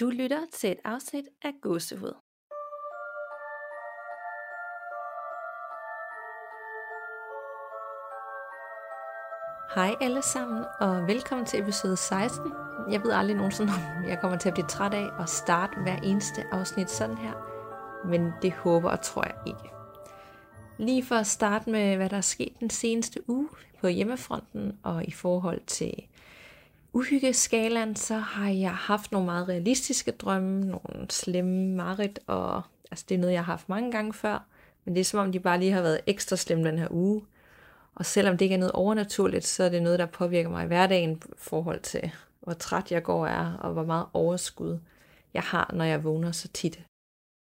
Du lytter til et afsnit af Gåsehud. Hej alle sammen, og velkommen til episode 16. Jeg ved aldrig nogensinde, om jeg kommer til at blive træt af at starte hver eneste afsnit sådan her, men det håber og tror jeg ikke. Lige for at starte med, hvad der er sket den seneste uge på hjemmefronten og i forhold til uhyggeskalaen, så har jeg haft nogle meget realistiske drømme, nogle slemme marit, og altså det er noget, jeg har haft mange gange før, men det er som om, de bare lige har været ekstra slemme den her uge. Og selvom det ikke er noget overnaturligt, så er det noget, der påvirker mig i hverdagen i forhold til, hvor træt jeg går er, og hvor meget overskud jeg har, når jeg vågner så tit.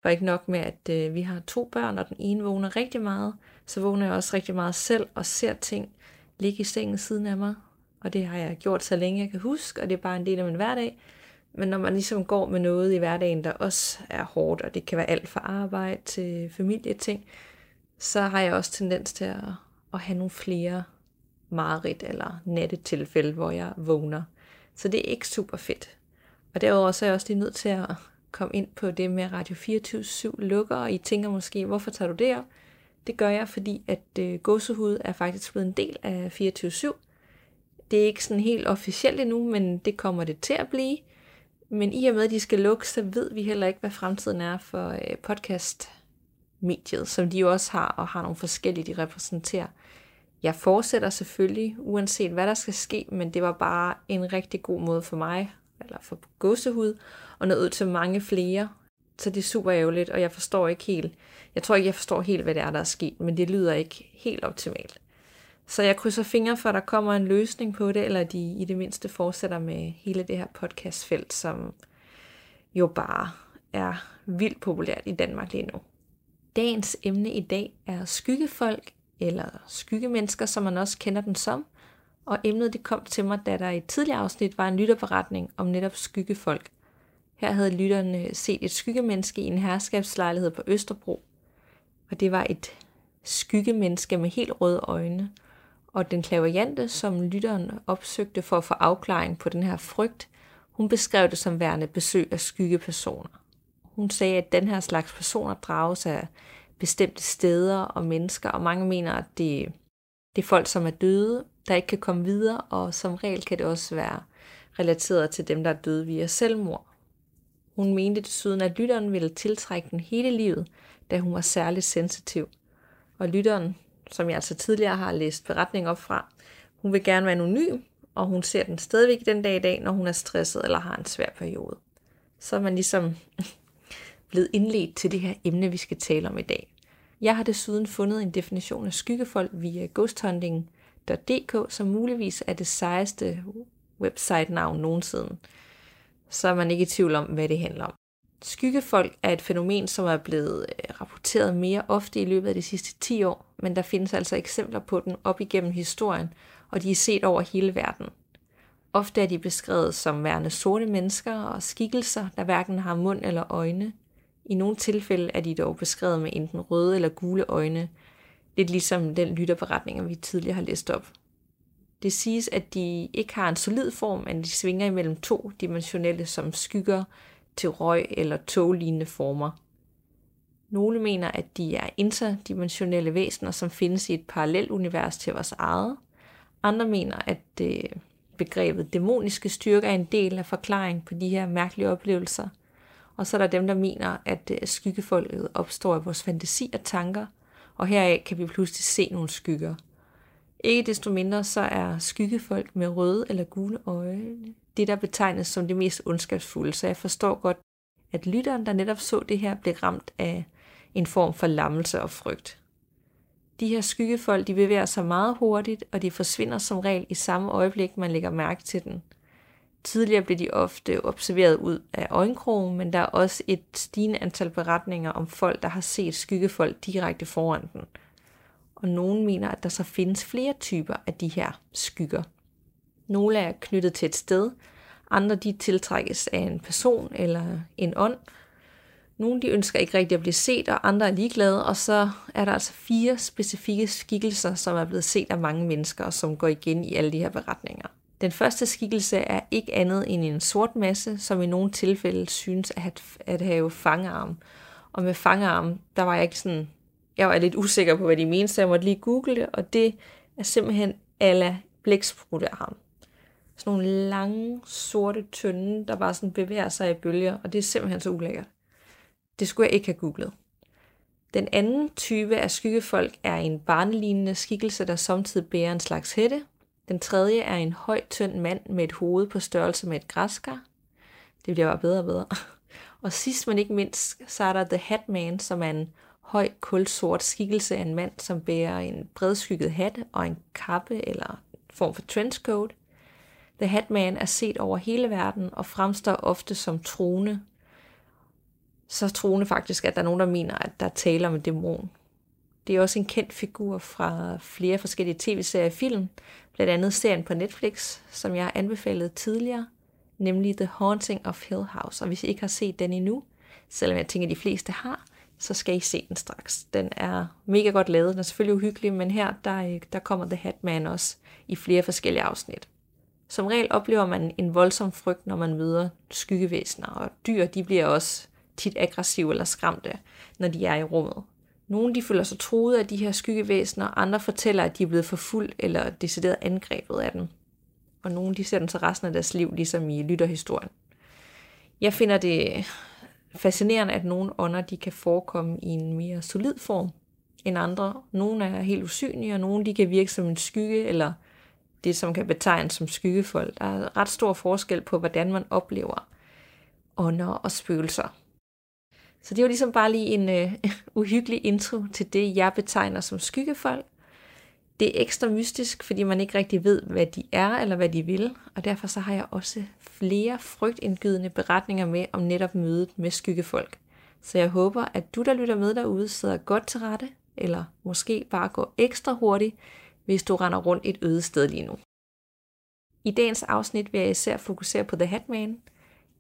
For ikke nok med, at øh, vi har to børn, og den ene vågner rigtig meget, så vågner jeg også rigtig meget selv og ser ting ligge i sengen siden af mig, og det har jeg gjort så længe jeg kan huske, og det er bare en del af min hverdag. Men når man ligesom går med noget i hverdagen, der også er hårdt, og det kan være alt fra arbejde til familieting, så har jeg også tendens til at, at have nogle flere mareridt eller nattetilfælde, hvor jeg vågner. Så det er ikke super fedt. Og derudover så er jeg også lige nødt til at komme ind på det med Radio 24-7 lukker, og I tænker måske, hvorfor tager du det op? Det gør jeg, fordi at øh, gåsehud er faktisk blevet en del af 24-7, det er ikke sådan helt officielt endnu, men det kommer det til at blive. Men i og med, at de skal lukke, så ved vi heller ikke, hvad fremtiden er for øh, podcast-mediet, som de jo også har, og har nogle forskellige, de repræsenterer. Jeg fortsætter selvfølgelig, uanset hvad der skal ske, men det var bare en rigtig god måde for mig, eller for gåsehud, og nå ud til mange flere. Så det er super ærgerligt, og jeg forstår ikke helt, jeg tror ikke, jeg forstår helt, hvad det er, der er sket, men det lyder ikke helt optimalt. Så jeg krydser fingre for, at der kommer en løsning på det, eller de i det mindste fortsætter med hele det her podcastfelt, som jo bare er vildt populært i Danmark lige nu. Dagens emne i dag er skyggefolk, eller skyggemennesker, som man også kender den som. Og emnet det kom til mig, da der i et tidligere afsnit var en lytterberetning om netop skyggefolk. Her havde lytterne set et skyggemenneske i en herskabslejlighed på Østerbro. Og det var et skyggemenneske med helt røde øjne – og den klaveriante, som lytteren opsøgte for at få afklaring på den her frygt, hun beskrev det som værende besøg af skyggepersoner. Hun sagde, at den her slags personer drages af bestemte steder og mennesker, og mange mener, at det, det er folk, som er døde, der ikke kan komme videre, og som regel kan det også være relateret til dem, der er døde via selvmord. Hun mente desuden, at lytteren ville tiltrække den hele livet, da hun var særligt sensitiv. Og lytteren som jeg altså tidligere har læst beretning op fra. Hun vil gerne være anonym, og hun ser den stadigvæk den dag i dag, når hun er stresset eller har en svær periode. Så er man ligesom blevet indledt til det her emne, vi skal tale om i dag. Jeg har desuden fundet en definition af skyggefolk via ghosthunting.dk, som muligvis er det sejeste website-navn nogensinde. Så er man ikke i tvivl om, hvad det handler om. Skyggefolk er et fænomen, som er blevet øh, rapporteret mere ofte i løbet af de sidste 10 år, men der findes altså eksempler på den op igennem historien, og de er set over hele verden. Ofte er de beskrevet som værende sorte mennesker og skikkelser, der hverken har mund eller øjne. I nogle tilfælde er de dog beskrevet med enten røde eller gule øjne, lidt ligesom den lytterberetning, vi tidligere har læst op. Det siges, at de ikke har en solid form, men de svinger imellem to dimensionelle som skygger, til røg eller toglignende former. Nogle mener, at de er interdimensionelle væsener, som findes i et parallelt univers til vores eget. Andre mener, at øh, begrebet dæmoniske styrker er en del af forklaringen på de her mærkelige oplevelser. Og så er der dem, der mener, at øh, skyggefolket opstår af vores fantasi og tanker, og heraf kan vi pludselig se nogle skygger. Ikke desto mindre så er skyggefolk med røde eller gule øjne det, der betegnes som det mest ondskabsfulde, så jeg forstår godt, at lytteren, der netop så det her, blev ramt af en form for lammelse og frygt. De her skyggefolk, de bevæger sig meget hurtigt, og de forsvinder som regel i samme øjeblik, man lægger mærke til den. Tidligere blev de ofte observeret ud af øjenkrogen, men der er også et stigende antal beretninger om folk, der har set skyggefolk direkte foran den. Og nogen mener, at der så findes flere typer af de her skygger. Nogle er knyttet til et sted, andre de tiltrækkes af en person eller en ånd. Nogle de ønsker ikke rigtig at blive set, og andre er ligeglade, og så er der altså fire specifikke skikkelser, som er blevet set af mange mennesker, og som går igen i alle de her beretninger. Den første skikkelse er ikke andet end en sort masse, som i nogle tilfælde synes at have, fangearm. Og med fangearm, der var jeg ikke sådan, jeg var lidt usikker på, hvad de mente, så jeg måtte lige google det, og det er simpelthen ala blækspruttearm. Sådan nogle lange, sorte tynde, der bare sådan bevæger sig i bølger, og det er simpelthen så ulækkert. Det skulle jeg ikke have googlet. Den anden type af skyggefolk er en barnelignende skikkelse, der samtidig bærer en slags hætte. Den tredje er en høj, tynd mand med et hoved på størrelse med et græskar. Det bliver bare bedre og bedre. Og sidst men ikke mindst, så er der The Hatman, som er en høj, kulsort skikkelse af en mand, som bærer en bredskygget hat og en kappe eller form for trenchcoat. The Hatman er set over hele verden og fremstår ofte som trone. Så trone faktisk, at der er nogen, der mener, at der taler om en dæmon. Det er også en kendt figur fra flere forskellige tv-serier og film, blandt andet serien på Netflix, som jeg har anbefalet tidligere, nemlig The Haunting of Hill House. Og hvis I ikke har set den endnu, selvom jeg tænker, at de fleste har, så skal I se den straks. Den er mega godt lavet. Den er selvfølgelig uhyggelig, men her der, øh, der kommer The Hatman også i flere forskellige afsnit. Som regel oplever man en voldsom frygt, når man møder skyggevæsener, og dyr de bliver også tit aggressive eller skræmte, når de er i rummet. Nogle de føler sig truet af de her skyggevæsener, andre fortæller, at de er blevet forfulgt eller decideret angrebet af dem. Og nogle de ser dem til resten af deres liv, ligesom i lytterhistorien. Jeg finder det fascinerende, at nogle ånder de kan forekomme i en mere solid form end andre. Nogle er helt usynlige, og nogle de kan virke som en skygge, eller det, som kan betegnes som skyggefolk. Der er ret stor forskel på, hvordan man oplever ånder og spøgelser. Så det var ligesom bare lige en uh, uhyggelig intro til det, jeg betegner som skyggefolk. Det er ekstra mystisk, fordi man ikke rigtig ved, hvad de er eller hvad de vil, og derfor så har jeg også flere frygtindgydende beretninger med om netop mødet med skyggefolk. Så jeg håber, at du, der lytter med derude, sidder godt til rette, eller måske bare går ekstra hurtigt, hvis du render rundt et øde sted lige nu. I dagens afsnit vil jeg især fokusere på The Hatman.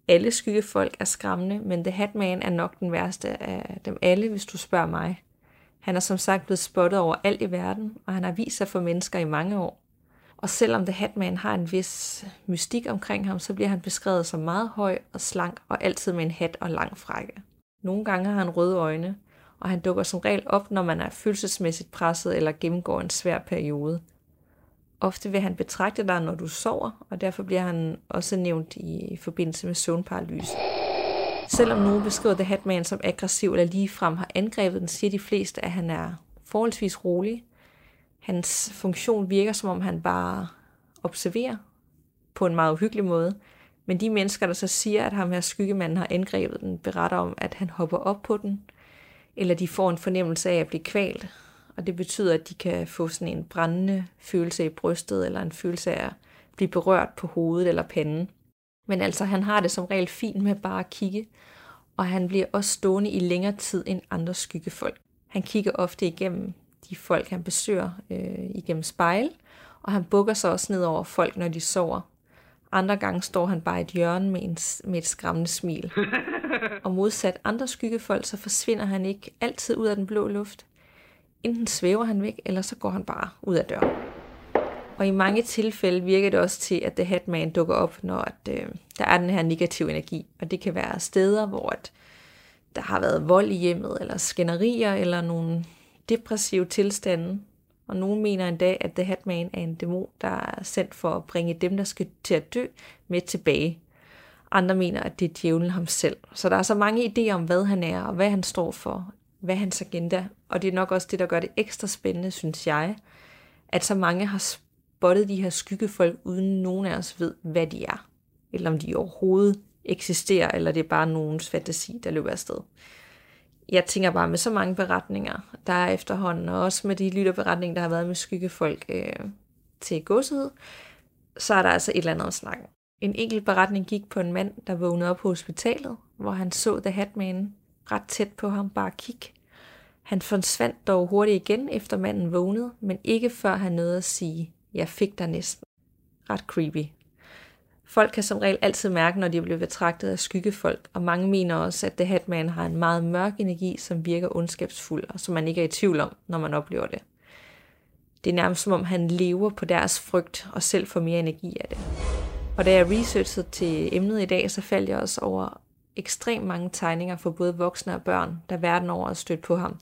Alle skyggefolk er skræmmende, men The Hatman er nok den værste af dem alle, hvis du spørger mig. Han er som sagt blevet spottet over alt i verden, og han har vist sig for mennesker i mange år. Og selvom The Hatman har en vis mystik omkring ham, så bliver han beskrevet som meget høj og slank og altid med en hat og lang frække. Nogle gange har han røde øjne, og han dukker som regel op, når man er følelsesmæssigt presset eller gennemgår en svær periode. Ofte vil han betragte dig, når du sover, og derfor bliver han også nævnt i forbindelse med søvnparalyse. Selvom nogen beskriver The Hatman som aggressiv eller ligefrem har angrebet den, siger de fleste, at han er forholdsvis rolig. Hans funktion virker, som om han bare observerer på en meget uhyggelig måde. Men de mennesker, der så siger, at ham her skyggemanden har angrebet den, beretter om, at han hopper op på den, eller de får en fornemmelse af at blive kvalt. Og det betyder, at de kan få sådan en brændende følelse i brystet, eller en følelse af at blive berørt på hovedet eller panden. Men altså, han har det som regel fint med bare at kigge, og han bliver også stående i længere tid end andre skyggefolk. Han kigger ofte igennem de folk, han besøger øh, igennem spejl, og han bukker sig også ned over folk, når de sover. Andre gange står han bare i et hjørne med, en, med et skræmmende smil. Og modsat andre skyggefolk, så forsvinder han ikke altid ud af den blå luft. Enten svæver han væk, eller så går han bare ud af døren. Og i mange tilfælde virker det også til, at The Hatman dukker op, når at, øh, der er den her negative energi. Og det kan være steder, hvor at der har været vold i hjemmet, eller skænderier, eller nogle depressive tilstande. Og nogen mener endda, at The Hatman er en dæmon, der er sendt for at bringe dem, der skal til at dø, med tilbage. Andre mener, at det er djævlen ham selv. Så der er så mange idéer om, hvad han er, og hvad han står for, hvad hans agenda. Og det er nok også det, der gør det ekstra spændende, synes jeg, at så mange har spottet de her skyggefolk, uden nogen af os ved, hvad de er. Eller om de overhovedet eksisterer, eller det er bare nogens fantasi, der løber afsted. Jeg tænker bare med så mange beretninger, der er efterhånden, og også med de lytterberetninger, der har været med skyggefolk øh, til godset, så er der altså et eller andet at snakke. En enkelt beretning gik på en mand, der vågnede op på hospitalet, hvor han så The Hatman ret tæt på ham bare kigge. Han forsvandt dog hurtigt igen, efter manden vågnede, men ikke før han nåede at sige, jeg fik dig næsten. Ret creepy. Folk kan som regel altid mærke, når de bliver betragtet af skyggefolk, og mange mener også, at The Hatman har en meget mørk energi, som virker ondskabsfuld, og som man ikke er i tvivl om, når man oplever det. Det er nærmest som om, han lever på deres frygt og selv får mere energi af det. Og da jeg researchede til emnet i dag, så faldt jeg også over ekstremt mange tegninger for både voksne og børn, der verden over har stødt på ham.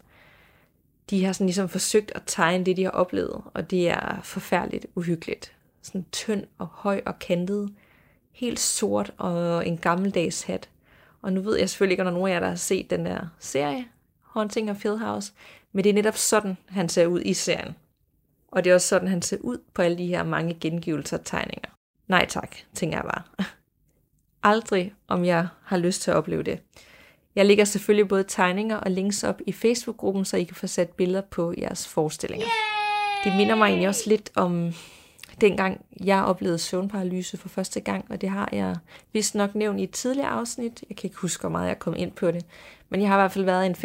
De har sådan ligesom forsøgt at tegne det, de har oplevet, og det er forfærdeligt uhyggeligt. Sådan tynd og høj og kantet, helt sort og en gammeldags hat. Og nu ved jeg selvfølgelig ikke, om der er nogen af jer, der har set den der serie, Haunting of Hill House, men det er netop sådan, han ser ud i serien. Og det er også sådan, han ser ud på alle de her mange gengivelser og tegninger. Nej tak, tænker jeg bare. Aldrig, om jeg har lyst til at opleve det. Jeg lægger selvfølgelig både tegninger og links op i Facebook-gruppen, så I kan få sat billeder på jeres forestillinger. Det minder mig egentlig også lidt om dengang jeg oplevede søvnparalyse for første gang, og det har jeg vist nok nævnt i et tidligere afsnit. Jeg kan ikke huske, hvor meget jeg kom ind på det. Men jeg har i hvert fald været en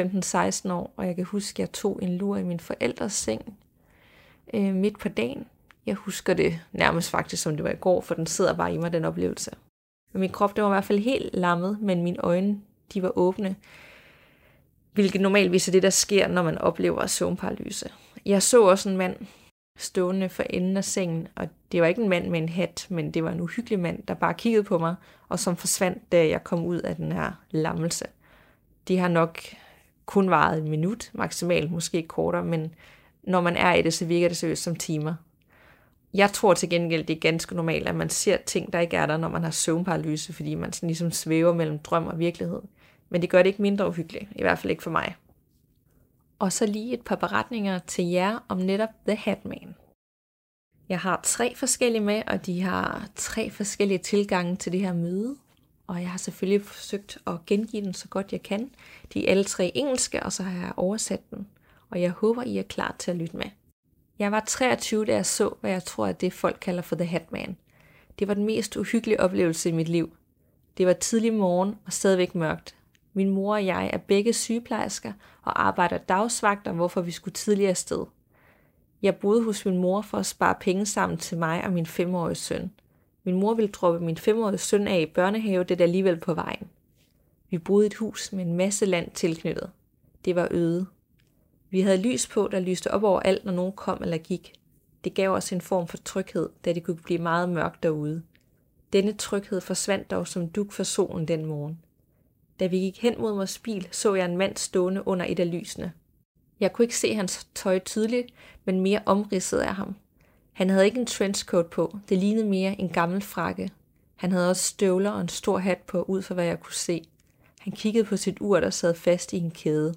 15-16 år, og jeg kan huske, at jeg tog en lur i min forældres seng øh, midt på dagen. Jeg husker det nærmest faktisk, som det var i går, for den sidder bare i mig, den oplevelse. Men min krop, det var i hvert fald helt lammet, men mine øjne, de var åbne. Hvilket normalvis er det, der sker, når man oplever søvnparalyse. Jeg så også en mand stående for enden af sengen, og det var ikke en mand med en hat, men det var en uhyggelig mand, der bare kiggede på mig, og som forsvandt, da jeg kom ud af den her lammelse. Det har nok kun varet en minut, maksimalt måske kortere, men når man er i det, så virker det seriøst som timer. Jeg tror til gengæld, det er ganske normalt, at man ser ting, der ikke er der, når man har søvnparalyse, fordi man sådan ligesom svæver mellem drøm og virkelighed. Men det gør det ikke mindre uhyggeligt, i hvert fald ikke for mig. Og så lige et par beretninger til jer om netop The Hatman. Jeg har tre forskellige med, og de har tre forskellige tilgange til det her møde. Og jeg har selvfølgelig forsøgt at gengive den så godt jeg kan. De er alle tre engelske, og så har jeg oversat den. Og jeg håber, I er klar til at lytte med. Jeg var 23, da jeg så, hvad jeg tror, at det folk kalder for The Hatman. Det var den mest uhyggelige oplevelse i mit liv. Det var tidlig morgen og stadigvæk mørkt. Min mor og jeg er begge sygeplejersker og arbejder dagsvagter, hvorfor vi skulle tidligere sted. Jeg boede hos min mor for at spare penge sammen til mig og min femårige søn. Min mor ville droppe min femårige søn af i børnehave, det er alligevel på vejen. Vi boede i et hus med en masse land tilknyttet. Det var øde. Vi havde lys på, der lyste op over alt, når nogen kom eller gik. Det gav os en form for tryghed, da det kunne blive meget mørkt derude. Denne tryghed forsvandt dog som duk for solen den morgen. Da vi gik hen mod vores bil, så jeg en mand stående under et af lysene. Jeg kunne ikke se hans tøj tydeligt, men mere omridset af ham. Han havde ikke en trenchcoat på, det lignede mere en gammel frakke. Han havde også støvler og en stor hat på, ud fra hvad jeg kunne se. Han kiggede på sit ur, der sad fast i en kæde.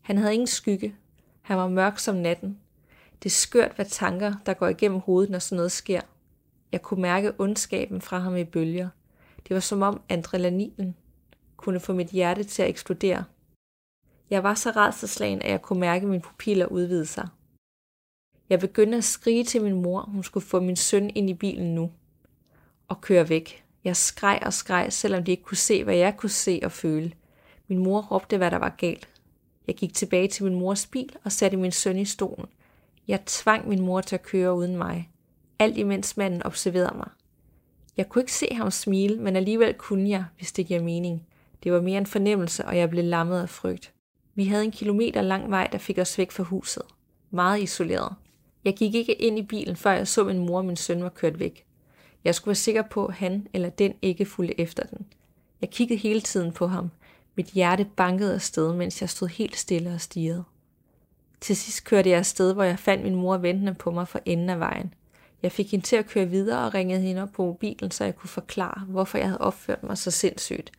Han havde ingen skygge. Han var mørk som natten. Det er skørt, hvad tanker, der går igennem hovedet, når sådan noget sker. Jeg kunne mærke ondskaben fra ham i bølger. Det var som om adrenalinen kunne få mit hjerte til at eksplodere. Jeg var så rædselslagen, at jeg kunne mærke mine pupiller udvide sig. Jeg begyndte at skrige til min mor, hun skulle få min søn ind i bilen nu. Og køre væk. Jeg skreg og skreg, selvom de ikke kunne se, hvad jeg kunne se og føle. Min mor råbte, hvad der var galt. Jeg gik tilbage til min mors bil og satte min søn i stolen. Jeg tvang min mor til at køre uden mig. Alt imens manden observerede mig. Jeg kunne ikke se ham smile, men alligevel kunne jeg, hvis det giver mening. Det var mere en fornemmelse, og jeg blev lammet af frygt. Vi havde en kilometer lang vej, der fik os væk fra huset. Meget isoleret. Jeg gik ikke ind i bilen, før jeg så min mor og min søn var kørt væk. Jeg skulle være sikker på, at han eller den ikke fulgte efter den. Jeg kiggede hele tiden på ham. Mit hjerte bankede afsted, mens jeg stod helt stille og stirrede. Til sidst kørte jeg afsted, hvor jeg fandt min mor ventende på mig for enden af vejen. Jeg fik hende til at køre videre og ringede hende op på mobilen, så jeg kunne forklare, hvorfor jeg havde opført mig så sindssygt.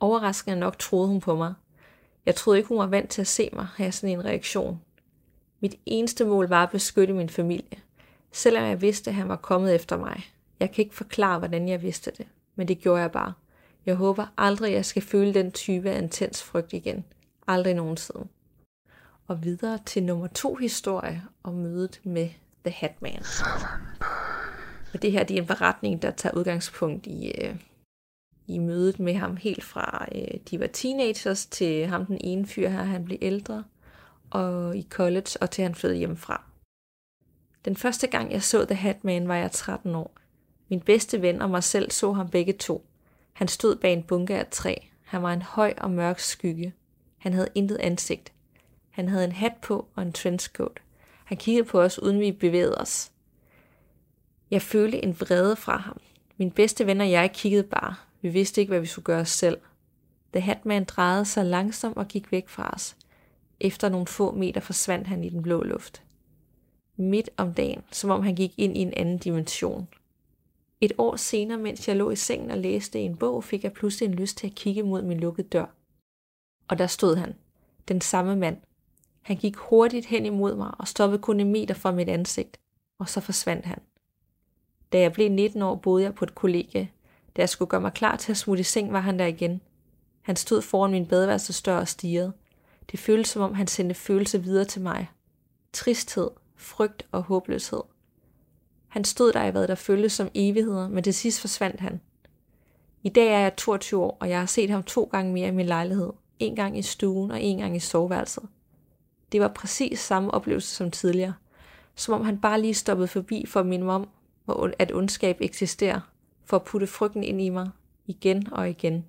Overraskende nok troede hun på mig. Jeg troede ikke, hun var vant til at se mig have sådan en reaktion. Mit eneste mål var at beskytte min familie, selvom jeg vidste, at han var kommet efter mig. Jeg kan ikke forklare, hvordan jeg vidste det, men det gjorde jeg bare. Jeg håber aldrig, jeg skal føle den type af intens frygt igen. Aldrig nogensinde. Og videre til nummer to historie om mødet med The Hatman. Og det her det er en beretning, der tager udgangspunkt i, øh, i mødet med ham helt fra øh, de var teenagers til ham den ene fyr her, han blev ældre, og i college og til han flyttede hjemmefra. Den første gang jeg så The Hat Man var jeg 13 år. Min bedste ven og mig selv så ham begge to. Han stod bag en bunke af træ. Han var en høj og mørk skygge. Han havde intet ansigt. Han havde en hat på og en trenchcoat. Han kiggede på os, uden vi bevægede os. Jeg følte en vrede fra ham. Min bedste ven og jeg kiggede bare. Vi vidste ikke, hvad vi skulle gøre os selv. Da Hatman drejede sig langsomt og gik væk fra os. Efter nogle få meter forsvandt han i den blå luft. Midt om dagen, som om han gik ind i en anden dimension. Et år senere, mens jeg lå i sengen og læste en bog, fik jeg pludselig en lyst til at kigge mod min lukkede dør. Og der stod han, den samme mand. Han gik hurtigt hen imod mig og stoppede kun en meter fra mit ansigt, og så forsvandt han. Da jeg blev 19 år, boede jeg på et kollegie. Da jeg skulle gøre mig klar til at smutte i seng, var han der igen. Han stod foran min badeværelsesdør og stirrede. Det føltes som om han sendte følelse videre til mig. Tristhed, frygt og håbløshed. Han stod der i hvad der føltes som evigheder, men til sidst forsvandt han. I dag er jeg 22 år, og jeg har set ham to gange mere i min lejlighed. En gang i stuen og en gang i soveværelset. Det var præcis samme oplevelse som tidligere. Som om han bare lige stoppede forbi for at minde mig om, at ondskab eksisterer, for at putte frygten ind i mig, igen og igen.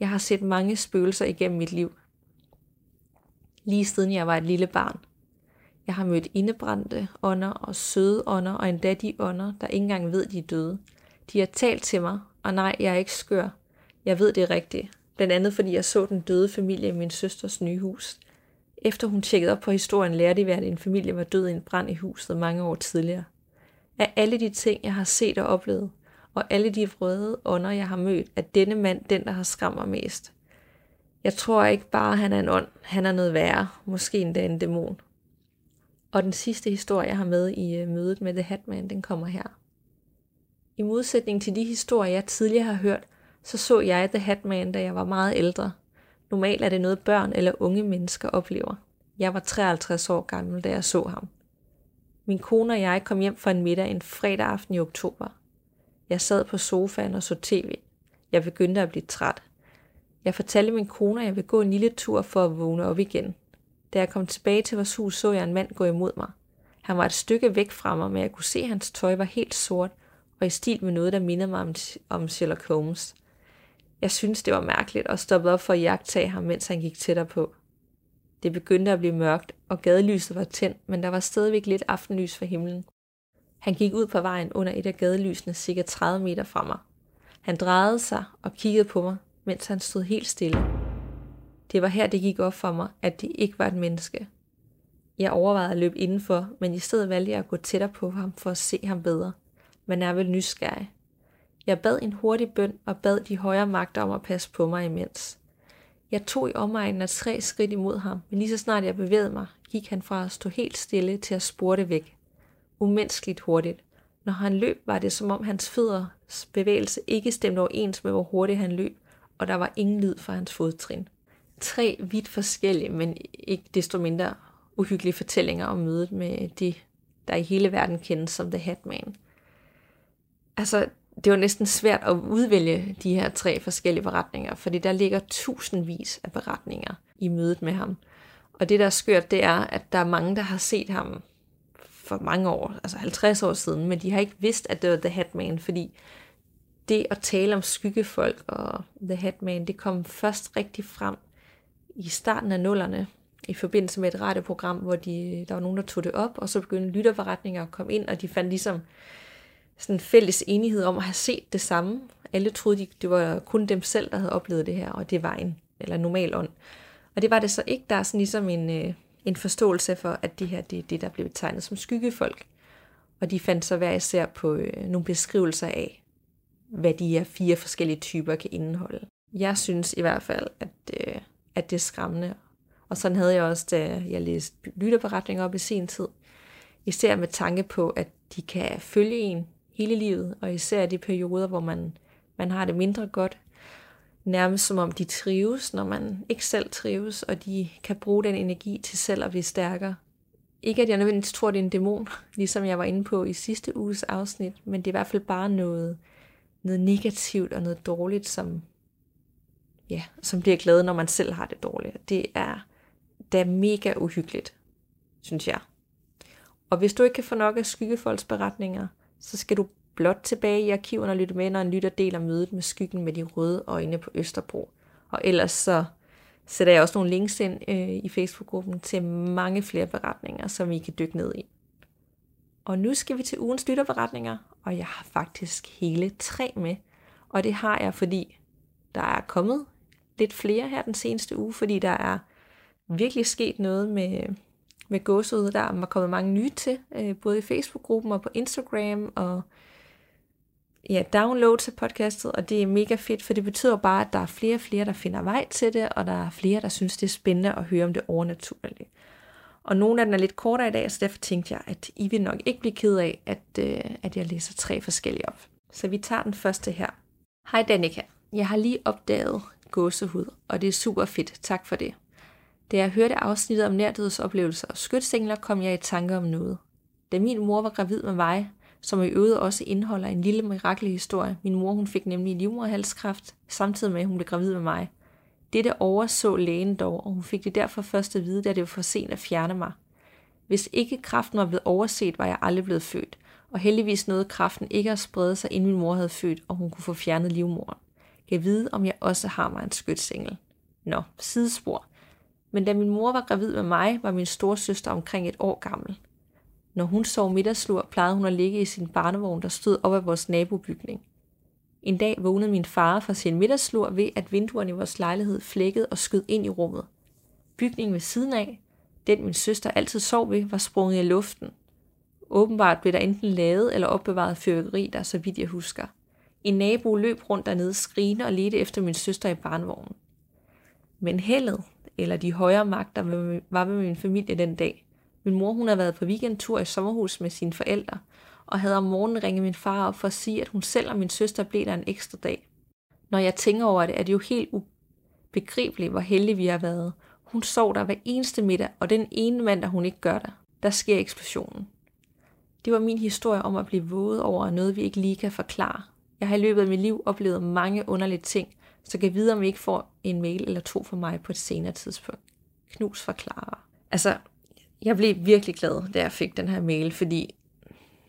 Jeg har set mange spøgelser igennem mit liv. Lige siden jeg var et lille barn. Jeg har mødt indebrændte ånder og søde ånder, og endda de ånder, der ikke engang ved, de er døde. De har talt til mig, og nej, jeg er ikke skør. Jeg ved det rigtigt. Blandt andet fordi jeg så den døde familie i min søsters nye hus. Efter hun tjekkede op på historien, lærte de, at en familie var død i en brand i huset mange år tidligere. Af alle de ting, jeg har set og oplevet, og alle de vrede ånder, jeg har mødt, er denne mand den, der har skræmt mig mest. Jeg tror ikke bare, han er en ånd. Han er noget værre. Måske endda en dæmon. Og den sidste historie, jeg har med i øh, mødet med The Hatman, den kommer her. I modsætning til de historier, jeg tidligere har hørt, så så jeg The Hatman, da jeg var meget ældre. Normalt er det noget børn eller unge mennesker oplever. Jeg var 53 år gammel, da jeg så ham. Min kone og jeg kom hjem fra en middag en fredag aften i oktober. Jeg sad på sofaen og så tv. Jeg begyndte at blive træt. Jeg fortalte min kone, at jeg ville gå en lille tur for at vågne op igen. Da jeg kom tilbage til vores hus, så jeg en mand gå imod mig. Han var et stykke væk fra mig, men jeg kunne se, at hans tøj var helt sort og i stil med noget, der mindede mig om, om Sherlock Holmes. Jeg syntes, det var mærkeligt og stoppede op for at jagtage ham, mens han gik tættere på. Det begyndte at blive mørkt, og gadelyset var tændt, men der var stadigvæk lidt aftenlys for himlen. Han gik ud på vejen under et af gadelysene cirka 30 meter fra mig. Han drejede sig og kiggede på mig, mens han stod helt stille. Det var her, det gik op for mig, at det ikke var et menneske. Jeg overvejede at løbe indenfor, men i stedet valgte jeg at gå tættere på ham for at se ham bedre. Man er vel nysgerrig. Jeg bad en hurtig bøn og bad de højere magter om at passe på mig imens. Jeg tog i omegnen af tre skridt imod ham, men lige så snart jeg bevægede mig, gik han fra at stå helt stille til at spurte væk. Umenneskeligt hurtigt. Når han løb, var det som om hans fødders bevægelse ikke stemte overens med, hvor hurtigt han løb, og der var ingen lyd fra hans fodtrin. Tre vidt forskellige, men ikke desto mindre uhyggelige fortællinger om mødet med de, der i hele verden kendes som The Hatman. Altså, det var næsten svært at udvælge de her tre forskellige beretninger, fordi der ligger tusindvis af beretninger i mødet med ham. Og det, der er skørt, det er, at der er mange, der har set ham for mange år, altså 50 år siden, men de har ikke vidst, at det var The Hatman, fordi det at tale om skyggefolk og The Hatman, det kom først rigtig frem i starten af nullerne, i forbindelse med et radioprogram, hvor de, der var nogen, der tog det op, og så begyndte lytterforretninger at komme ind, og de fandt ligesom sådan en fælles enighed om at have set det samme. Alle troede, de, det var kun dem selv, der havde oplevet det her, og det var en eller normal ånd. Og det var det så ikke. Der er sådan ligesom en, øh, en forståelse for, at det her det er det, der blev tegnet som skyggefolk. Og de fandt så hver især på øh, nogle beskrivelser af, hvad de her fire forskellige typer kan indeholde. Jeg synes i hvert fald, at, øh, at det er skræmmende. Og sådan havde jeg også, da jeg læste lytterberetninger op i sin tid. Især med tanke på, at de kan følge en hele livet, og især de perioder, hvor man, man har det mindre godt. Nærmest som om de trives, når man ikke selv trives, og de kan bruge den energi til selv at blive stærkere. Ikke at jeg nødvendigvis tror, det er en dæmon, ligesom jeg var inde på i sidste uges afsnit, men det er i hvert fald bare noget, noget negativt og noget dårligt, som, ja, som bliver glad, når man selv har det dårligt. Det er, da mega uhyggeligt, synes jeg. Og hvis du ikke kan få nok af skyggefolks beretninger, så skal du blot tilbage i arkiverne og lytte med, når en lytter deler mødet med skyggen med de røde øjne på Østerbro. Og ellers så, sætter jeg også nogle links ind øh, i Facebook-gruppen til mange flere beretninger, som I kan dykke ned i. Og nu skal vi til ugens lytterberetninger, og jeg har faktisk hele tre med. Og det har jeg, fordi der er kommet lidt flere her den seneste uge, fordi der er virkelig sket noget med, med gåsøde. Der er kommet mange nye til, øh, både i Facebook-gruppen og på Instagram, og ja, download til podcastet, og det er mega fedt, for det betyder bare, at der er flere og flere, der finder vej til det, og der er flere, der synes, det er spændende at høre om det overnaturlige. Og nogle af dem er lidt kortere i dag, så derfor tænkte jeg, at I vil nok ikke blive ked af, at, øh, at jeg læser tre forskellige op. Så vi tager den første her. Hej Danika, jeg har lige opdaget gåsehud, og det er super fedt. Tak for det. Da jeg hørte afsnittet om nærdødsoplevelser og skytsengler, kom jeg i tanke om noget. Da min mor var gravid med mig, som i øvrigt også indeholder en lille mirakelhistorie. Min mor hun fik nemlig livmoderhalskræft, samtidig med at hun blev gravid med mig. Dette overså lægen dog, og hun fik det derfor først at vide, da det var for sent at fjerne mig. Hvis ikke kræften var blevet overset, var jeg aldrig blevet født, og heldigvis nåede kræften ikke at sprede sig, inden min mor havde født, og hun kunne få fjernet livmoderen. Jeg vide, om jeg også har mig en skytsengel. Nå, sidespor. Men da min mor var gravid med mig, var min storsøster omkring et år gammel. Når hun sov middagslur, plejede hun at ligge i sin barnevogn, der stod op ad vores nabobygning. En dag vågnede min far fra sin middagslur ved, at vinduerne i vores lejlighed flækkede og skød ind i rummet. Bygningen ved siden af, den min søster altid sov ved, var sprunget i luften. Åbenbart blev der enten lavet eller opbevaret fyrværkeri der, så vidt jeg husker. En nabo løb rundt dernede skrigende og ledte efter min søster i barnevognen. Men heldet, eller de højere magter, var med min familie den dag. Min mor hun havde været på weekendtur i sommerhus med sine forældre, og havde om morgenen ringet min far op for at sige, at hun selv og min søster blev der en ekstra dag. Når jeg tænker over det, er det jo helt ubegribeligt, hvor heldige vi har været. Hun sov der hver eneste middag, og den ene mand, der hun ikke gør der, der sker eksplosionen. Det var min historie om at blive våget over noget, vi ikke lige kan forklare. Jeg har i løbet af mit liv oplevet mange underlige ting, så kan vide, om I ikke får en mail eller to fra mig på et senere tidspunkt. Knus forklarer. Altså, jeg blev virkelig glad, da jeg fik den her mail, fordi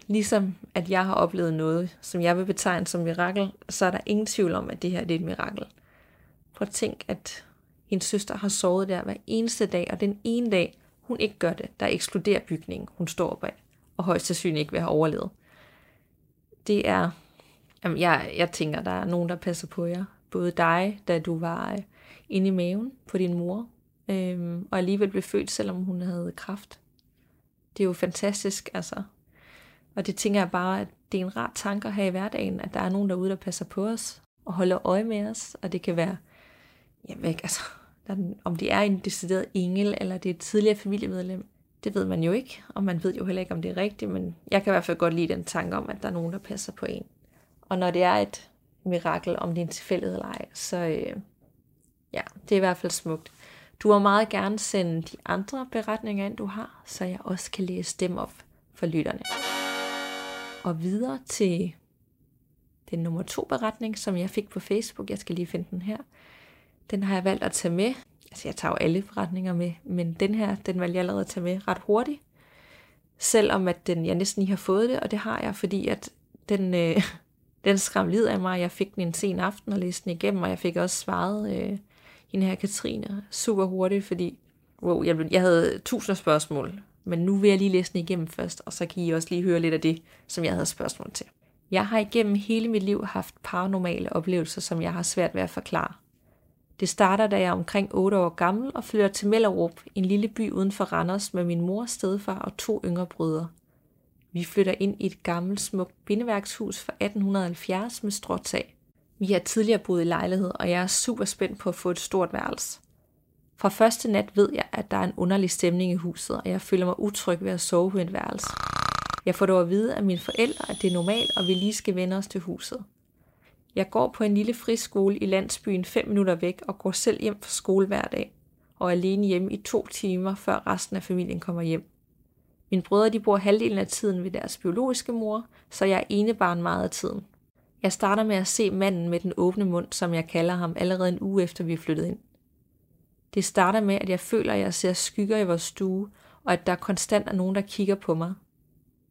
ligesom at jeg har oplevet noget, som jeg vil betegne som mirakel, så er der ingen tvivl om, at det her det er et mirakel. Prøv at tænk, at hendes søster har sovet der hver eneste dag, og den ene dag, hun ikke gør det, der ekskluderer bygningen, hun står bag, og højst sandsynligt ikke vil have overlevet. Det er, jamen jeg, jeg tænker, der er nogen, der passer på jer. Både dig, da du var øh, inde i maven på din mor, øhm, og alligevel blev født, selvom hun havde kraft. Det er jo fantastisk, altså. Og det tænker jeg bare, at det er en rar tanke at have i hverdagen, at der er nogen derude, der passer på os og holder øje med os, og det kan være, jamen ikke, altså, der, om det er en decideret engel, eller det er et tidligere familiemedlem, det ved man jo ikke, og man ved jo heller ikke, om det er rigtigt, men jeg kan i hvert fald godt lide den tanke om, at der er nogen, der passer på en. Og når det er et mirakel, om det er en tilfældighed eller ej, så øh, ja, det er i hvert fald smukt. Du må meget gerne sende de andre beretninger ind, du har, så jeg også kan læse dem op for lytterne. Og videre til den nummer to beretning, som jeg fik på Facebook. Jeg skal lige finde den her. Den har jeg valgt at tage med. Altså, jeg tager jo alle beretninger med, men den her, den valgte jeg allerede at tage med ret hurtigt. Selvom at den, jeg næsten lige har fået det, og det har jeg, fordi at den, øh, den skram lid af mig. Jeg fik den en sen aften og læste den igennem, og jeg fik også svaret øh, hende her Katrine super hurtigt, fordi wow, jeg, jeg havde tusind spørgsmål, men nu vil jeg lige læse den igennem først, og så kan I også lige høre lidt af det, som jeg havde spørgsmål til. Jeg har igennem hele mit liv haft paranormale oplevelser, som jeg har svært ved at forklare. Det starter, da jeg er omkring 8 år gammel og flytter til Mellerup, en lille by uden for Randers med min mor, stedfar og to yngre brødre. Vi flytter ind i et gammelt, smukt bindeværkshus fra 1870 med stråtag. Vi har tidligere boet i lejlighed, og jeg er super spændt på at få et stort værelse. Fra første nat ved jeg, at der er en underlig stemning i huset, og jeg føler mig utryg ved at sove på et værelse. Jeg får dog at vide af mine forældre, at det er normalt, og vi lige skal vende os til huset. Jeg går på en lille friskole i landsbyen 5 minutter væk og går selv hjem fra skole hver dag, og er alene hjemme i to timer, før resten af familien kommer hjem. Mine brødre de bor halvdelen af tiden ved deres biologiske mor, så jeg er enebarn meget af tiden. Jeg starter med at se manden med den åbne mund, som jeg kalder ham, allerede en uge efter vi er flyttet ind. Det starter med, at jeg føler, at jeg ser skygger i vores stue, og at der konstant er nogen, der kigger på mig.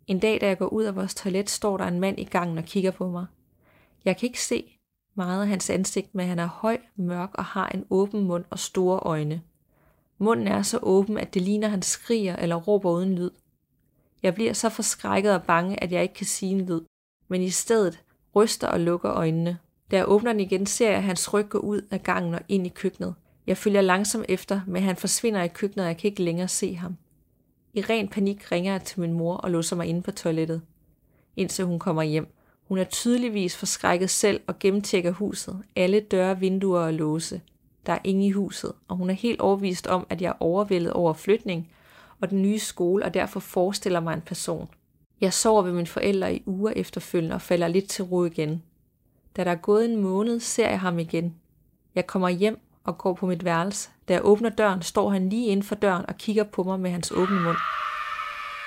En dag, da jeg går ud af vores toilet, står der en mand i gangen og kigger på mig. Jeg kan ikke se, meget af hans ansigt, men han er høj, mørk og har en åben mund og store øjne. Munden er så åben, at det ligner, han skriger eller råber uden lyd. Jeg bliver så forskrækket og bange, at jeg ikke kan sige en lyd, men i stedet ryster og lukker øjnene. Da jeg åbner den igen, ser jeg hans ryg går ud af gangen og ind i køkkenet. Jeg følger langsomt efter, men han forsvinder i køkkenet, og jeg kan ikke længere se ham. I ren panik ringer jeg til min mor og låser mig inde på toilettet, indtil hun kommer hjem. Hun er tydeligvis forskrækket selv og gennemtjekker huset. Alle døre, vinduer og låse. Der er ingen i huset, og hun er helt overvist om, at jeg er overvældet over flytning og den nye skole, og derfor forestiller mig en person. Jeg sover ved mine forældre i uger efterfølgende og falder lidt til ro igen. Da der er gået en måned, ser jeg ham igen. Jeg kommer hjem og går på mit værelse. Da jeg åbner døren, står han lige inden for døren og kigger på mig med hans åbne mund.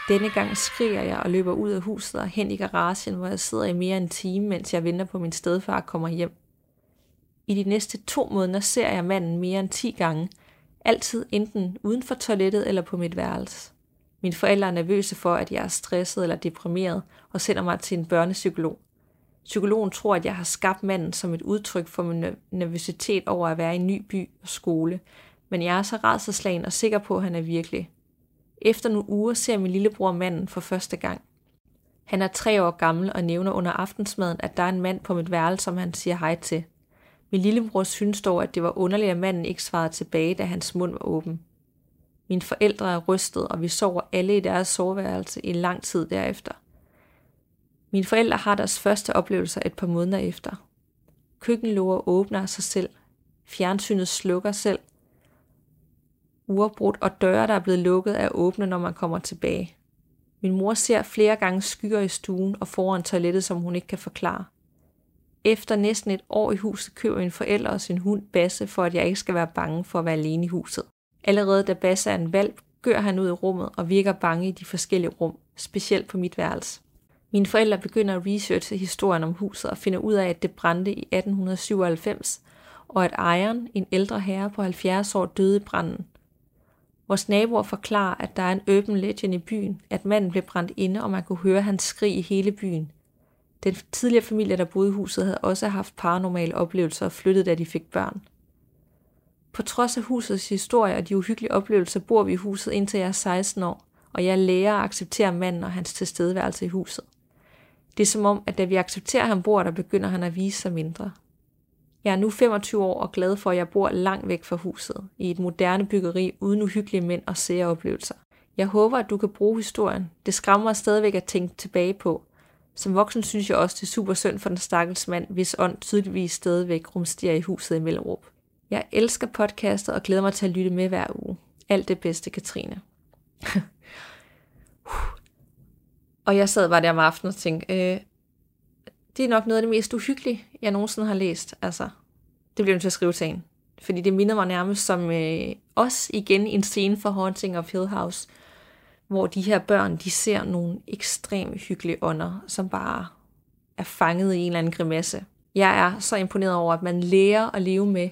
Denne gang skriger jeg og løber ud af huset og hen i garagen, hvor jeg sidder i mere end en time, mens jeg venter på min stedfar kommer hjem. I de næste to måneder ser jeg manden mere end 10 gange, altid enten uden for toilettet eller på mit værelse. Mine forældre er nervøse for, at jeg er stresset eller deprimeret og sender mig til en børnepsykolog. Psykologen tror, at jeg har skabt manden som et udtryk for min nervøsitet over at være i en ny by og skole, men jeg er så rædselslagen og sikker på, at han er virkelig. Efter nogle uger ser min lillebror manden for første gang. Han er tre år gammel og nævner under aftensmaden, at der er en mand på mit værelse, som han siger hej til. Min lillebror synes dog, at det var underligt, at manden ikke svarede tilbage, da hans mund var åben. Mine forældre er rystet, og vi sover alle i deres soveværelse i lang tid derefter. Mine forældre har deres første oplevelser et par måneder efter. Køkkenlåger åbner sig selv. Fjernsynet slukker selv. Uafbrudt og døre, der er blevet lukket, er åbne, når man kommer tilbage. Min mor ser flere gange skygger i stuen og foran toilettet, som hun ikke kan forklare. Efter næsten et år i huset køber min forældre og sin hund Basse, for at jeg ikke skal være bange for at være alene i huset. Allerede da Basse er en valp, gør han ud i rummet og virker bange i de forskellige rum, specielt på mit værelse. Mine forældre begynder at researche historien om huset og finder ud af, at det brændte i 1897, og at ejeren, en ældre herre på 70 år, døde i branden. Vores naboer forklarer, at der er en open legend i byen, at manden blev brændt inde, og man kunne høre hans skrig i hele byen. Den tidligere familie, der boede i huset, havde også haft paranormale oplevelser og flyttet, da de fik børn. På trods af husets historie og de uhyggelige oplevelser, bor vi i huset indtil jeg er 16 år, og jeg lærer at acceptere manden og hans tilstedeværelse i huset. Det er som om, at da vi accepterer, at han bor der, begynder han at vise sig mindre. Jeg er nu 25 år og glad for, at jeg bor langt væk fra huset, i et moderne byggeri uden uhyggelige mænd og sære oplevelser. Jeg håber, at du kan bruge historien. Det skræmmer mig stadigvæk at tænke tilbage på. Som voksen synes jeg også, det er super synd for den stakkels mand, hvis ånd tydeligvis stadigvæk rumsterer i huset i Mellerup. Jeg elsker podcastet og glæder mig til at lytte med hver uge. Alt det bedste, Katrine. og jeg sad bare der om aftenen og tænkte, øh, det er nok noget af det mest uhyggelige, jeg nogensinde har læst. Altså, det bliver jeg til at skrive til en. Fordi det minder mig nærmest som øh, os igen en scene fra Haunting of Hill House, hvor de her børn, de ser nogle ekstremt hyggelige ånder, som bare er fanget i en eller anden grimasse. Jeg er så imponeret over, at man lærer at leve med,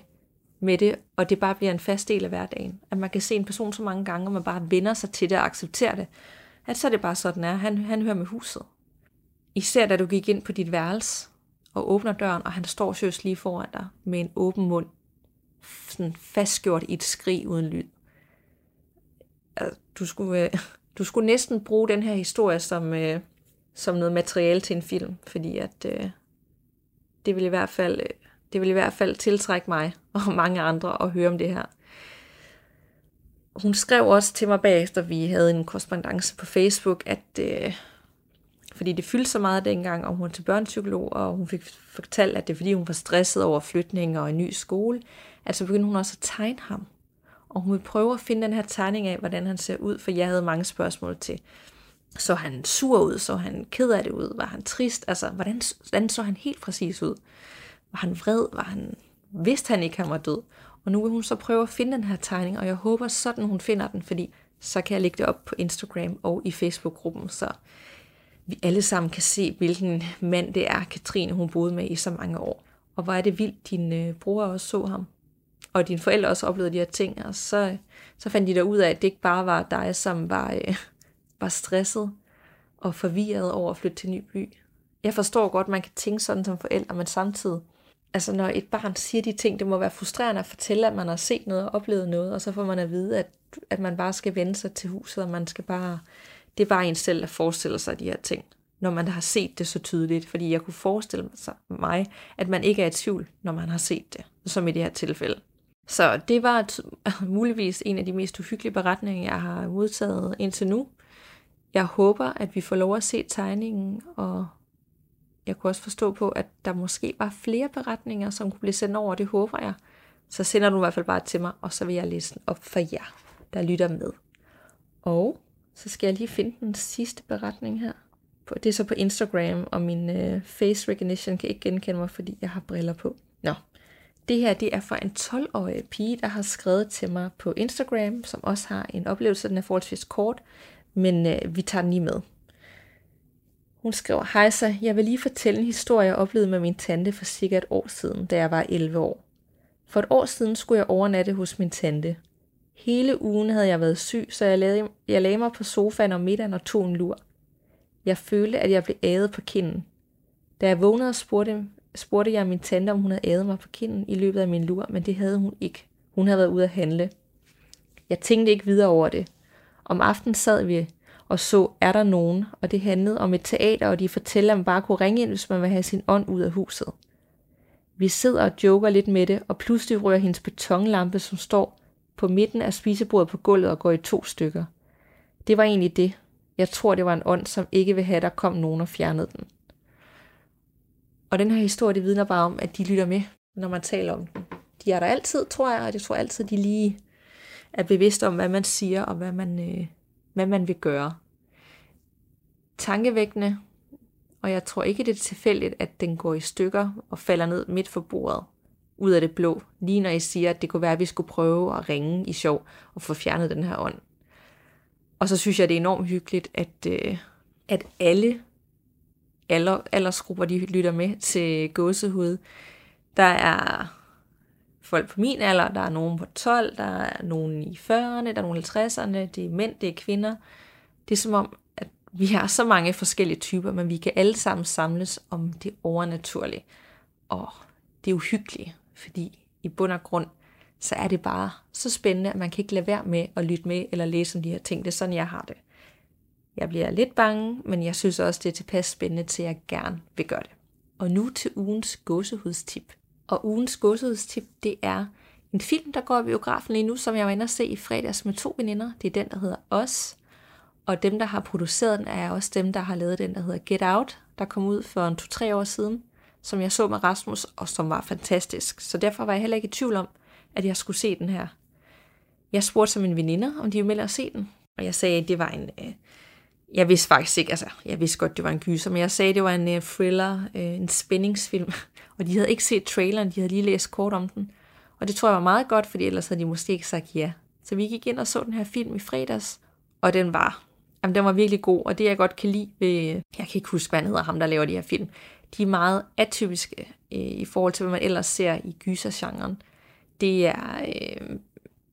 med det, og det bare bliver en fast del af hverdagen. At man kan se en person så mange gange, og man bare vender sig til det og accepterer det. At så er det bare sådan er. Han, han hører med huset. Især da du gik ind på dit værelse og åbner døren, og han står søs lige foran dig med en åben mund, sådan fastgjort i et skrig uden lyd. Altså, du skulle, øh, du skulle næsten bruge den her historie som, øh, som noget materiale til en film, fordi at øh, det vil i hvert fald det vil i hvert fald tiltrække mig og mange andre at høre om det her. Hun skrev også til mig bagefter, vi havde en korrespondence på Facebook, at øh, fordi det fyldte så meget dengang, og hun var til børnepsykolog, og hun fik fortalt, at det er fordi, hun var stresset over flytning og en ny skole, at så begyndte hun også at tegne ham. Og hun vil prøve at finde den her tegning af, hvordan han ser ud, for jeg havde mange spørgsmål til. Så han sur ud? Så han ked af det ud? Var han trist? Altså, hvordan, hvordan så han helt præcis ud? Var han vred? Var han, vidste han ikke, han var død? Og nu vil hun så prøve at finde den her tegning, og jeg håber sådan, hun finder den, fordi så kan jeg lægge det op på Instagram og i Facebook-gruppen, så vi alle sammen kan se, hvilken mand det er, Katrine hun boede med i så mange år. Og hvor er det vildt, din øh, bror også så ham. Og dine forældre også oplevede de her ting, og så, så fandt de der ud af, at det ikke bare var dig, som var, øh, var stresset og forvirret over at flytte til en ny by. Jeg forstår godt, at man kan tænke sådan som forældre, men samtidig altså når et barn siger de ting, det må være frustrerende at fortælle, at man har set noget og oplevet noget, og så får man at vide, at, at man bare skal vende sig til huset, og man skal bare, det er bare en selv, der forestiller sig de her ting, når man har set det så tydeligt, fordi jeg kunne forestille mig, at man ikke er i tvivl, når man har set det, som i det her tilfælde. Så det var muligvis en af de mest uhyggelige beretninger, jeg har modtaget indtil nu. Jeg håber, at vi får lov at se tegningen, og jeg kunne også forstå på, at der måske var flere beretninger, som kunne blive sendt over. Det håber jeg. Så sender du i hvert fald bare til mig, og så vil jeg læse den op for jer, der lytter med. Og så skal jeg lige finde den sidste beretning her. Det er så på Instagram, og min øh, face recognition kan ikke genkende mig, fordi jeg har briller på. Nå, det her det er fra en 12-årig pige, der har skrevet til mig på Instagram, som også har en oplevelse, den er forholdsvis kort, men øh, vi tager den lige med. Hun skriver, Hejsa, jeg vil lige fortælle en historie, jeg oplevede med min tante for cirka et år siden, da jeg var 11 år. For et år siden skulle jeg overnatte hos min tante. Hele ugen havde jeg været syg, så jeg lagde, jeg lagde mig på sofaen om middagen og tog en lur. Jeg følte, at jeg blev ædet på kinden. Da jeg vågnede og spurgte, spurgte jeg min tante, om hun havde ædet mig på kinden i løbet af min lur, men det havde hun ikke. Hun havde været ude at handle. Jeg tænkte ikke videre over det. Om aftenen sad vi og så, er der nogen, og det handlede om et teater, og de fortæller, at man bare kunne ringe ind, hvis man vil have sin ånd ud af huset. Vi sidder og joker lidt med det, og pludselig rører hendes betonlampe, som står på midten af spisebordet på gulvet og går i to stykker. Det var egentlig det. Jeg tror, det var en ånd, som ikke vil have, at der kom nogen og fjernede den. Og den her historie, det vidner bare om, at de lytter med, når man taler om den. De er der altid, tror jeg, og jeg tror altid, de lige er bevidste om, hvad man siger, og hvad man, øh, hvad man vil gøre. Tankevækkende, og jeg tror ikke, det er tilfældigt, at den går i stykker og falder ned midt for bordet, ud af det blå, lige når I siger, at det kunne være, at vi skulle prøve at ringe i sjov og få fjernet den her ånd. Og så synes jeg, det er enormt hyggeligt, at, øh, at alle alder, aldersgrupper, de lytter med til gåsehud. Der er folk på min alder, der er nogen på 12, der er nogen i 40'erne, der er nogen i 50'erne, det er mænd, det er kvinder. Det er som om, vi har så mange forskellige typer, men vi kan alle sammen samles om det overnaturlige. Og det er uhyggeligt, fordi i bund og grund, så er det bare så spændende, at man kan ikke lade være med at lytte med eller læse om de her ting. Det er sådan, jeg har det. Jeg bliver lidt bange, men jeg synes også, det er tilpas spændende til, at jeg gerne vil gøre det. Og nu til ugens gåsehudstip. Og ugens gåsehudstip, det er en film, der går i biografen lige nu, som jeg var inde og se i fredags med to veninder. Det er den, der hedder Os. Og dem, der har produceret den, er også dem, der har lavet den, der hedder Get Out, der kom ud for en to-tre år siden, som jeg så med Rasmus, og som var fantastisk. Så derfor var jeg heller ikke i tvivl om, at jeg skulle se den her. Jeg spurgte som en veninde, om de ville melde at se den, og jeg sagde, at det var en, øh, jeg vidste faktisk ikke, altså jeg vidste godt, det var en gyser, men jeg sagde, at det var en øh, thriller, øh, en spændingsfilm, og de havde ikke set traileren, de havde lige læst kort om den. Og det tror jeg var meget godt, fordi ellers havde de måske ikke sagt ja. Så vi gik ind og så den her film i fredags, og den var, jamen, den var virkelig god, og det jeg godt kan lide ved, jeg kan ikke huske, hvad han hedder, ham der laver de her film, de er meget atypiske øh, i forhold til, hvad man ellers ser i gysergenren. Det er øh,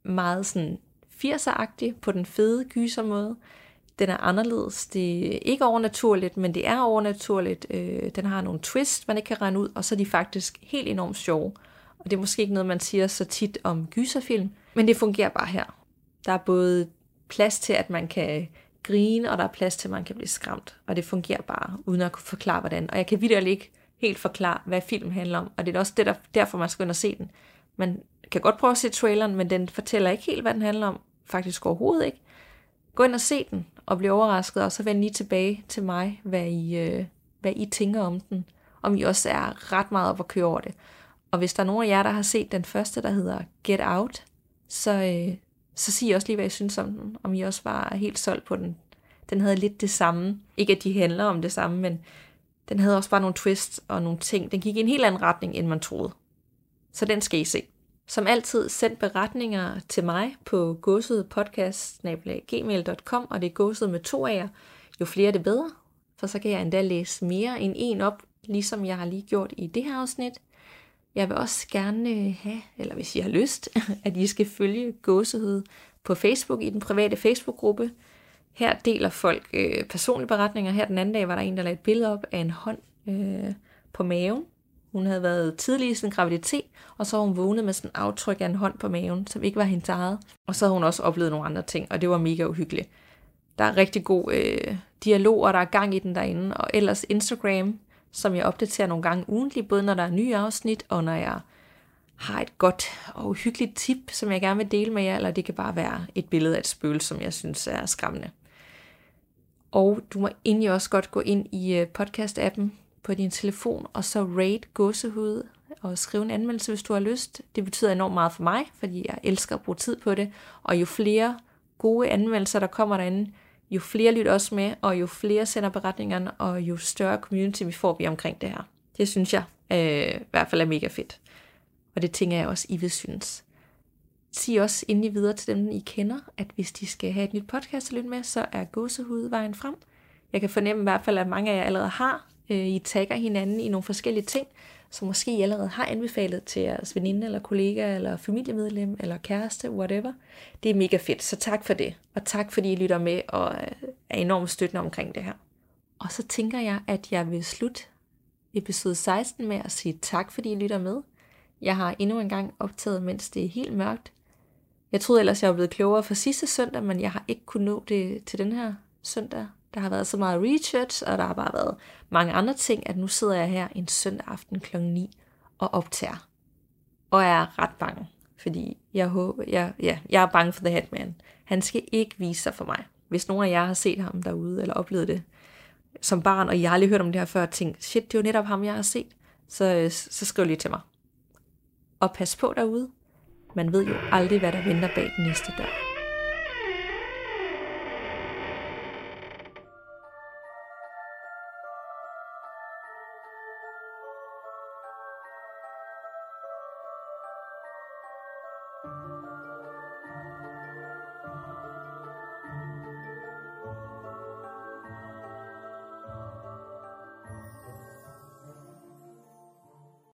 meget sådan 80'er på den fede gyser måde, den er anderledes. Det er ikke overnaturligt, men det er overnaturligt. Øh, den har nogle twist, man ikke kan regne ud, og så er de faktisk helt enormt sjove. Og det er måske ikke noget, man siger så tit om gyserfilm, men det fungerer bare her. Der er både plads til, at man kan grine, og der er plads til, at man kan blive skræmt. Og det fungerer bare, uden at kunne forklare, hvordan. Og jeg kan videre ikke helt forklare, hvad filmen handler om. Og det er også det, der, derfor, man skal ind og se den. Man kan godt prøve at se traileren, men den fortæller ikke helt, hvad den handler om. Faktisk overhovedet ikke. Gå ind og se den, og blive overrasket, og så vend lige tilbage til mig, hvad I, øh, hvad I tænker om den. Om I også er ret meget op at køre over det. Og hvis der er nogen af jer, der har set den første, der hedder Get Out, så, øh, så sig også lige, hvad I synes om den. Om I også var helt solgt på den. Den havde lidt det samme. Ikke at de handler om det samme, men den havde også bare nogle twists og nogle ting. Den gik i en helt anden retning, end man troede. Så den skal I se. Som altid, send beretninger til mig på gåsedpodcast.gmail.com, og det er gåset med to af jer. Jo flere, det bedre, for så kan jeg endda læse mere end en op, ligesom jeg har lige gjort i det her afsnit. Jeg vil også gerne øh, have, eller hvis I har lyst, at I skal følge gåsehed på Facebook i den private Facebook-gruppe. Her deler folk øh, personlige beretninger. Her den anden dag var der en, der lagde et billede op af en hånd øh, på maven. Hun havde været tidlig i sin graviditet, og så var hun vågnet med sådan en aftryk af en hånd på maven, som ikke var hendes eget. Og så havde hun også oplevet nogle andre ting, og det var mega uhyggeligt. Der er rigtig god øh, dialog, og der er gang i den derinde. Og ellers Instagram, som jeg opdaterer nogle gange ugentligt, både når der er nye afsnit, og når jeg har et godt og hyggeligt tip, som jeg gerne vil dele med jer, eller det kan bare være et billede af et spøgelse, som jeg synes er skræmmende. Og du må egentlig også godt gå ind i øh, podcast-appen på din telefon, og så rate gåsehud og skrive en anmeldelse, hvis du har lyst. Det betyder enormt meget for mig, fordi jeg elsker at bruge tid på det. Og jo flere gode anmeldelser, der kommer derinde, jo flere lytter også med, og jo flere sender beretningerne, og jo større community vi får vi omkring det her. Det synes jeg øh, i hvert fald er mega fedt. Og det tænker jeg også, I vil synes. Sig også endelig videre til dem, I kender, at hvis de skal have et nyt podcast at lytte med, så er gåsehud vejen frem. Jeg kan fornemme i hvert fald, at mange af jer allerede har. Øh, I tagger hinanden i nogle forskellige ting, som måske I allerede har anbefalet til jeres veninde, eller kollega, eller familiemedlem, eller kæreste, whatever. Det er mega fedt, så tak for det. Og tak fordi I lytter med og øh, er enormt støttende omkring det her. Og så tænker jeg, at jeg vil slutte episode 16 med at sige tak, fordi I lytter med. Jeg har endnu en gang optaget, mens det er helt mørkt. Jeg troede ellers, jeg var blevet klogere for sidste søndag, men jeg har ikke kunnet nå det til den her søndag. Der har været så meget research, og der har bare været mange andre ting, at nu sidder jeg her en søndag aften kl. 9 og optager. Og jeg er ret bange, fordi jeg, håber, jeg, ja, jeg er bange for The Headman. Han skal ikke vise sig for mig. Hvis nogen af jer har set ham derude, eller oplevet det som barn, og jeg har aldrig hørt om det her før, og tænkt, shit, det er jo netop ham, jeg har set, så, så skriv lige til mig. Og pas på derude. Man ved jo aldrig, hvad der venter bag den næste dør.